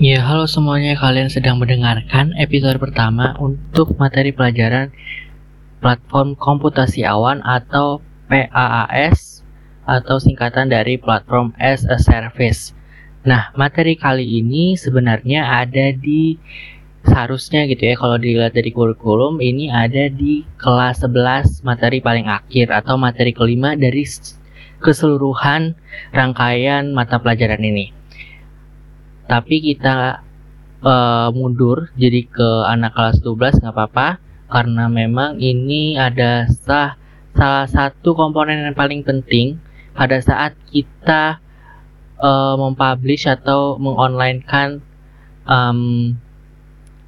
Ya, halo semuanya. Kalian sedang mendengarkan episode pertama untuk materi pelajaran platform komputasi awan atau PAAS atau singkatan dari platform as a service. Nah, materi kali ini sebenarnya ada di seharusnya gitu ya kalau dilihat dari kurikulum ini ada di kelas 11 materi paling akhir atau materi kelima dari keseluruhan rangkaian mata pelajaran ini tapi kita uh, mundur jadi ke anak kelas 12 nggak apa-apa karena memang ini ada sah, salah satu komponen yang paling penting pada saat kita uh, mempublish atau mengonlinekan um,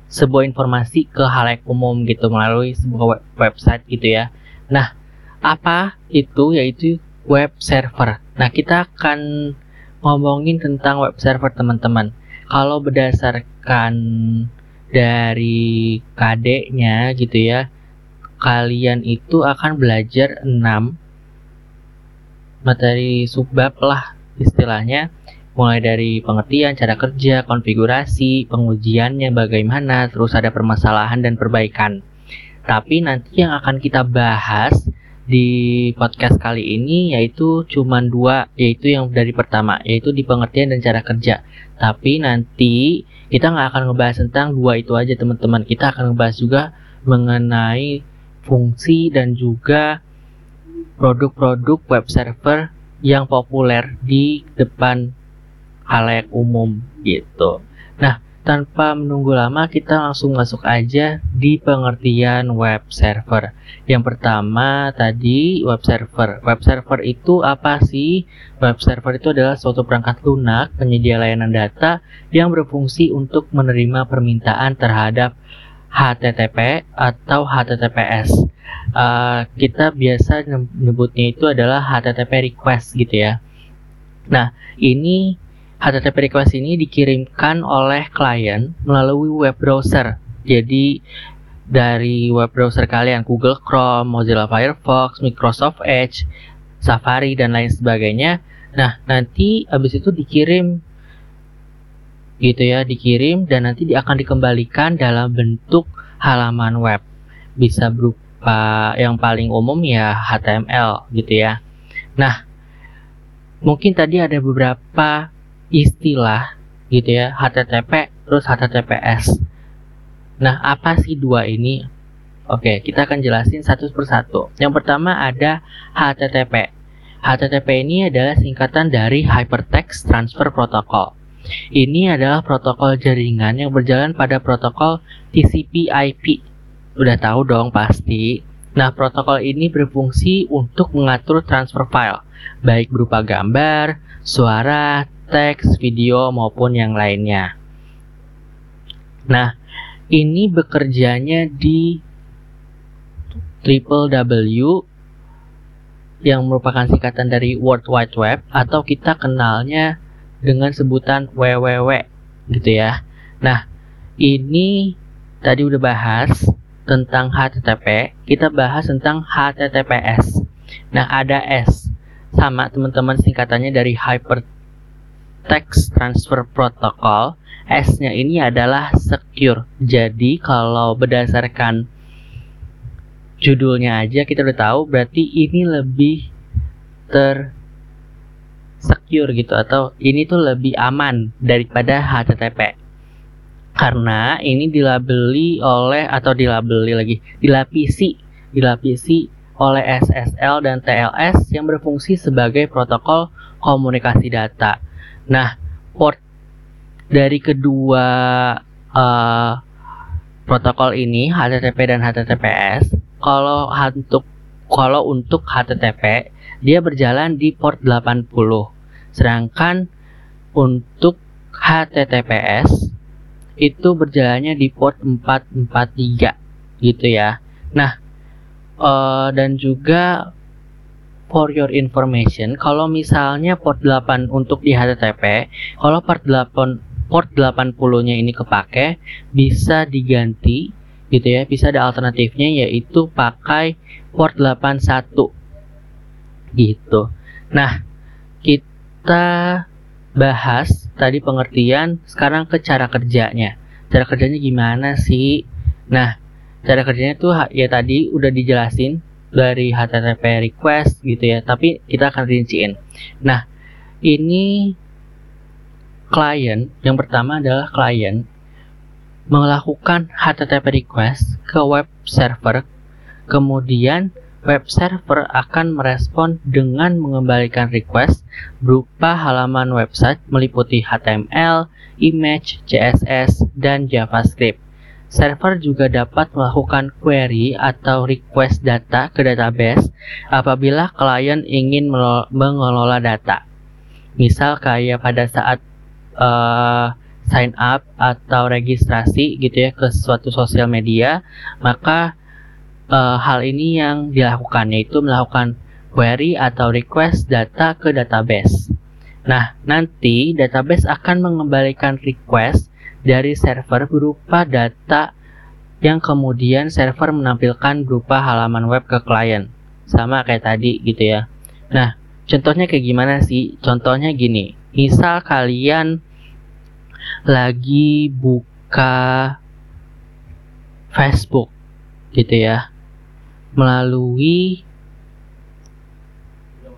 sebuah informasi ke halayak umum gitu melalui sebuah web website gitu ya. Nah, apa itu yaitu web server. Nah, kita akan ngomongin tentang web server teman-teman. Kalau berdasarkan dari KD-nya gitu ya, kalian itu akan belajar 6 materi subbab lah istilahnya mulai dari pengertian, cara kerja, konfigurasi, pengujiannya bagaimana, terus ada permasalahan dan perbaikan. Tapi nanti yang akan kita bahas di podcast kali ini yaitu cuma dua yaitu yang dari pertama yaitu di pengertian dan cara kerja. Tapi nanti kita nggak akan ngebahas tentang dua itu aja teman-teman. Kita akan ngebahas juga mengenai fungsi dan juga produk-produk web server yang populer di depan halayak umum gitu. Nah tanpa menunggu lama, kita langsung masuk aja di pengertian web server. Yang pertama tadi web server. Web server itu apa sih? Web server itu adalah suatu perangkat lunak penyedia layanan data yang berfungsi untuk menerima permintaan terhadap HTTP atau HTTPS. Uh, kita biasa nyebutnya itu adalah HTTP request gitu ya. Nah, ini HTTP request ini dikirimkan oleh klien melalui web browser. Jadi dari web browser kalian Google Chrome, Mozilla Firefox, Microsoft Edge, Safari dan lain sebagainya. Nah, nanti habis itu dikirim gitu ya, dikirim dan nanti akan dikembalikan dalam bentuk halaman web. Bisa berupa yang paling umum ya HTML gitu ya. Nah, mungkin tadi ada beberapa istilah gitu ya HTTP terus HTTPS. Nah apa sih dua ini? Oke kita akan jelasin satu persatu. Yang pertama ada HTTP. HTTP ini adalah singkatan dari Hypertext Transfer Protocol. Ini adalah protokol jaringan yang berjalan pada protokol TCP/IP. Udah tahu dong pasti. Nah, protokol ini berfungsi untuk mengatur transfer file, baik berupa gambar, suara, teks, video maupun yang lainnya. Nah, ini bekerjanya di triple W yang merupakan singkatan dari World Wide Web atau kita kenalnya dengan sebutan www gitu ya. Nah, ini tadi udah bahas tentang HTTP, kita bahas tentang HTTPS. Nah, ada S sama teman-teman singkatannya dari Hyper Text Transfer Protocol S-nya ini adalah secure. Jadi kalau berdasarkan judulnya aja kita udah tahu berarti ini lebih ter secure gitu atau ini tuh lebih aman daripada HTTP. Karena ini dilabeli oleh atau dilabeli lagi, dilapisi, dilapisi oleh SSL dan TLS yang berfungsi sebagai protokol komunikasi data. Nah, port dari kedua uh, protokol ini HTTP dan HTTPS, kalau untuk kalau untuk HTTP dia berjalan di port 80. Sedangkan untuk HTTPS itu berjalannya di port 443 gitu ya. Nah, uh, dan juga for your information, kalau misalnya port 8 untuk di HTTP, kalau port 8 port 80-nya ini kepake, bisa diganti gitu ya. Bisa ada alternatifnya yaitu pakai port 81 gitu. Nah, kita bahas tadi pengertian, sekarang ke cara kerjanya. Cara kerjanya gimana sih? Nah, cara kerjanya tuh ya tadi udah dijelasin dari HTTP request gitu ya, tapi kita akan rinciin. Nah, ini klien, yang pertama adalah klien melakukan HTTP request ke web server, kemudian web server akan merespon dengan mengembalikan request berupa halaman website meliputi HTML, image, CSS, dan JavaScript. Server juga dapat melakukan query atau request data ke database apabila klien ingin mengelola data. Misal kayak pada saat uh, sign up atau registrasi gitu ya ke suatu sosial media, maka uh, hal ini yang dilakukan yaitu melakukan query atau request data ke database. Nah, nanti database akan mengembalikan request dari server berupa data yang kemudian server menampilkan berupa halaman web ke klien. Sama kayak tadi gitu ya. Nah, contohnya kayak gimana sih? Contohnya gini, misal kalian lagi buka Facebook gitu ya melalui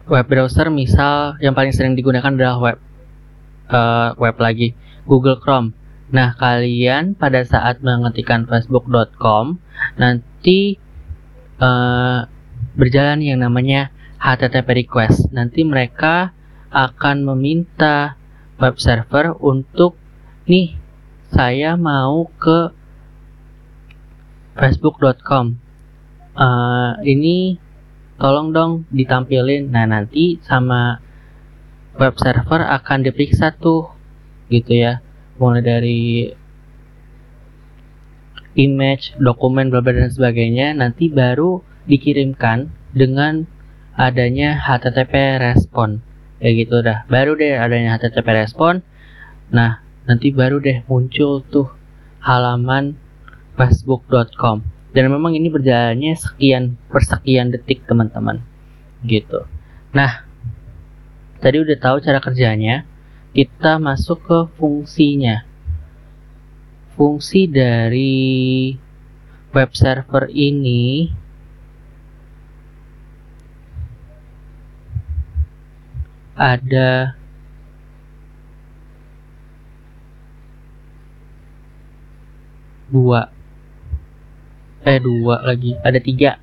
web browser misal yang paling sering digunakan adalah web uh, web lagi Google Chrome Nah, kalian pada saat mengetikkan facebook.com nanti uh, berjalan yang namanya HTTP request. Nanti mereka akan meminta web server untuk nih saya mau ke facebook.com. Uh, eh, ini tolong dong ditampilin. Nah, nanti sama web server akan diperiksa tuh gitu ya mulai dari image, dokumen, bla dan sebagainya nanti baru dikirimkan dengan adanya HTTP respon. Kayak gitu dah. Baru deh adanya HTTP respon. Nah nanti baru deh muncul tuh halaman facebook.com dan memang ini berjalannya sekian persekian detik teman-teman. Gitu. Nah tadi udah tahu cara kerjanya kita masuk ke fungsinya. Fungsi dari web server ini ada dua. Eh dua lagi. Ada tiga.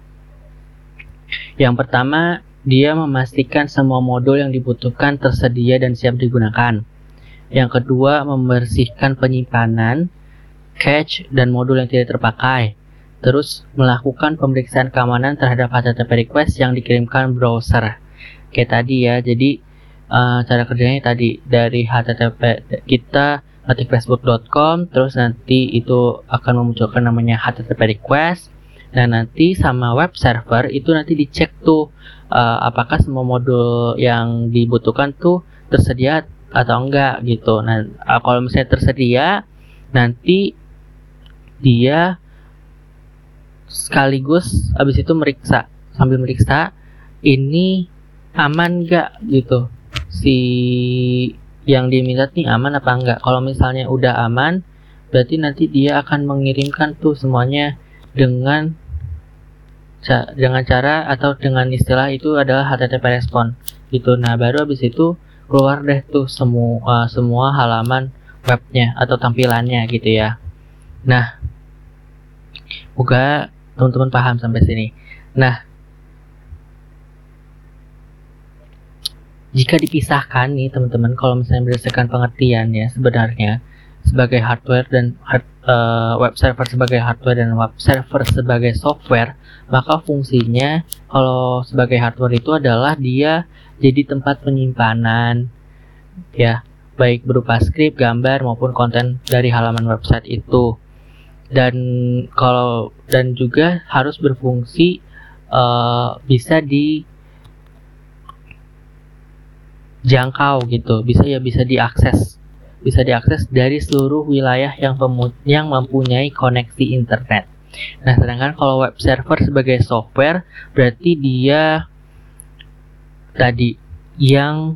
Yang pertama dia memastikan semua modul yang dibutuhkan tersedia dan siap digunakan. Yang kedua, membersihkan penyimpanan, cache, dan modul yang tidak terpakai. Terus, melakukan pemeriksaan keamanan terhadap HTTP request yang dikirimkan browser. Kayak tadi ya, jadi uh, cara kerjanya tadi dari HTTP kita facebook.com terus nanti itu akan memunculkan namanya HTTP request dan nanti sama web server itu nanti dicek tuh uh, apakah semua modul yang dibutuhkan tuh tersedia atau enggak gitu. Nah, uh, kalau misalnya tersedia, nanti dia sekaligus habis itu meriksa. Sambil meriksa ini aman enggak gitu? Si yang diminta nih aman apa enggak? Kalau misalnya udah aman berarti nanti dia akan mengirimkan tuh semuanya dengan dengan cara atau dengan istilah itu adalah HTTP respon gitu. Nah, baru habis itu keluar deh tuh semua uh, semua halaman webnya atau tampilannya gitu ya. Nah, semoga teman-teman paham sampai sini. Nah, jika dipisahkan nih teman-teman, kalau misalnya berdasarkan pengertian ya sebenarnya sebagai hardware dan hard, uh, web server sebagai hardware dan web server sebagai software, maka fungsinya kalau sebagai hardware itu adalah dia jadi tempat penyimpanan ya, baik berupa skrip, gambar maupun konten dari halaman website itu. Dan kalau dan juga harus berfungsi uh, bisa di jangkau gitu, bisa ya bisa diakses bisa diakses dari seluruh wilayah yang, yang mempunyai koneksi internet. Nah, sedangkan kalau web server sebagai software berarti dia tadi yang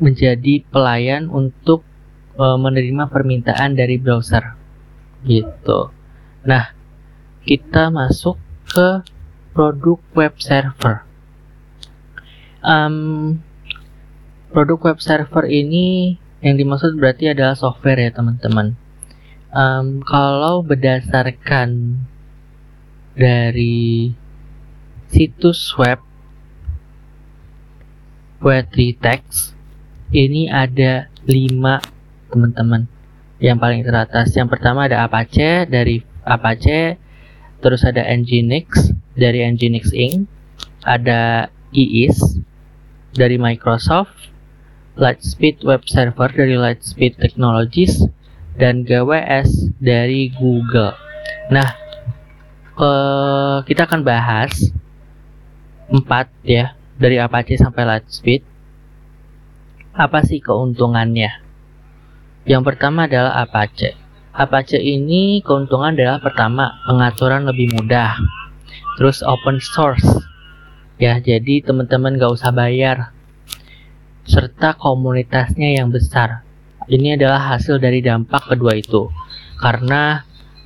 menjadi pelayan untuk e, menerima permintaan dari browser gitu. Nah, kita masuk ke produk web server. Um, produk web server ini yang dimaksud berarti adalah software ya teman-teman. Um, kalau berdasarkan dari situs web Poetry Text ini ada lima teman-teman yang paling teratas. Yang pertama ada Apache dari Apache. Terus ada Nginx dari Nginx Inc. Ada EIS dari Microsoft Lightspeed Web Server dari Lightspeed Technologies dan GWS dari Google. Nah uh, kita akan bahas empat ya dari Apache sampai Lightspeed. Apa sih keuntungannya? Yang pertama adalah Apache. Apache ini keuntungan adalah pertama pengaturan lebih mudah. Terus open source. Ya jadi teman-teman gak usah bayar serta komunitasnya yang besar ini adalah hasil dari dampak kedua itu karena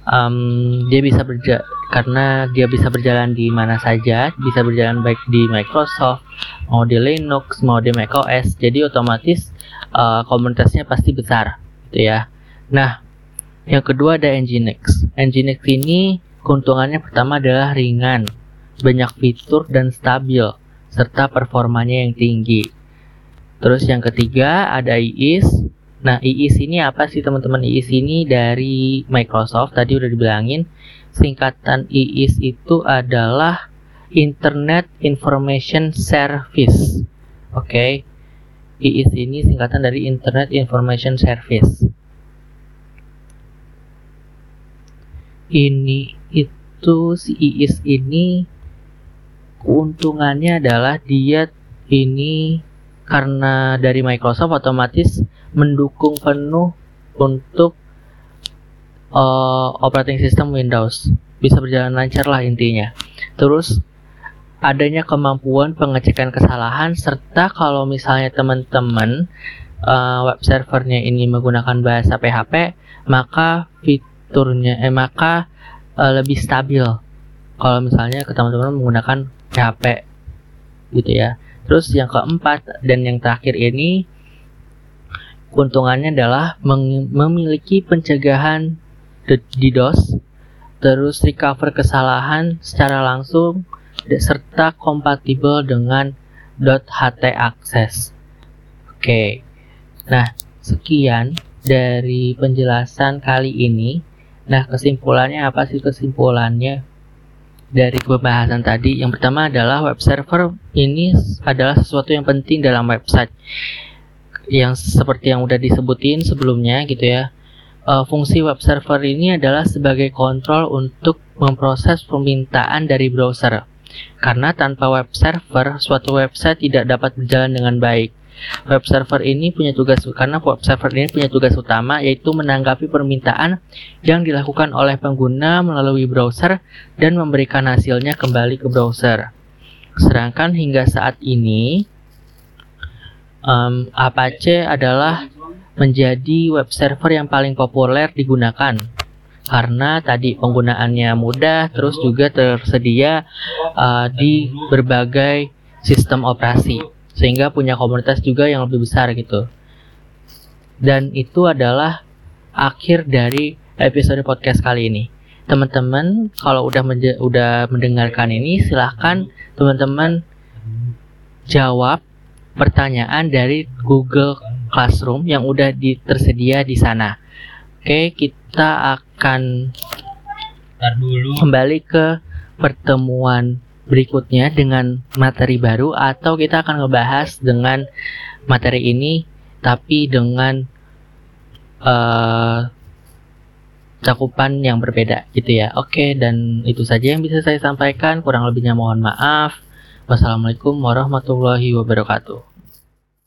um, dia bisa berja karena dia bisa berjalan di mana saja, bisa berjalan baik di Microsoft, mau di Linux, mau di macOS. Jadi otomatis uh, komunitasnya pasti besar, gitu ya. Nah, yang kedua ada Nginx. Nginx ini keuntungannya pertama adalah ringan, banyak fitur dan stabil, serta performanya yang tinggi. Terus yang ketiga ada IIS. Nah, IIS ini apa sih teman-teman? IIS ini dari Microsoft, tadi udah dibilangin singkatan IIS itu adalah Internet Information Service. Oke. Okay. IIS ini singkatan dari Internet Information Service. Ini itu si IIS ini keuntungannya adalah dia ini karena dari Microsoft otomatis mendukung penuh untuk uh, operating system Windows. Bisa berjalan lancar lah intinya. Terus adanya kemampuan pengecekan kesalahan serta kalau misalnya teman-teman uh, web servernya ini menggunakan bahasa PHP maka fiturnya eh maka uh, lebih stabil. Kalau misalnya teman-teman menggunakan PHP gitu ya terus yang keempat dan yang terakhir ini keuntungannya adalah memiliki pencegahan DDoS, terus recover kesalahan secara langsung serta kompatibel dengan .ht access. Oke. Nah, sekian dari penjelasan kali ini. Nah, kesimpulannya apa sih kesimpulannya dari pembahasan tadi? Yang pertama adalah web server ini adalah sesuatu yang penting dalam website. Yang seperti yang udah disebutin sebelumnya gitu ya uh, fungsi web server ini adalah sebagai kontrol untuk memproses permintaan dari browser. Karena tanpa web server, suatu website tidak dapat berjalan dengan baik. Web server ini punya tugas karena web server ini punya tugas utama yaitu menanggapi permintaan yang dilakukan oleh pengguna melalui browser dan memberikan hasilnya kembali ke browser. Sedangkan hingga saat ini um, Apache adalah menjadi web server yang paling populer digunakan karena tadi penggunaannya mudah terus juga tersedia uh, di berbagai sistem operasi sehingga punya komunitas juga yang lebih besar gitu dan itu adalah akhir dari episode podcast kali ini teman-teman kalau udah udah mendengarkan ini silahkan teman-teman jawab pertanyaan dari Google Classroom yang udah di, tersedia di sana. Oke, kita akan dulu. kembali ke pertemuan berikutnya dengan materi baru atau kita akan ngebahas dengan materi ini tapi dengan uh, cakupan yang berbeda gitu ya. Oke, dan itu saja yang bisa saya sampaikan. Kurang lebihnya mohon maaf. Wassalamualaikum warahmatullahi wabarakatuh.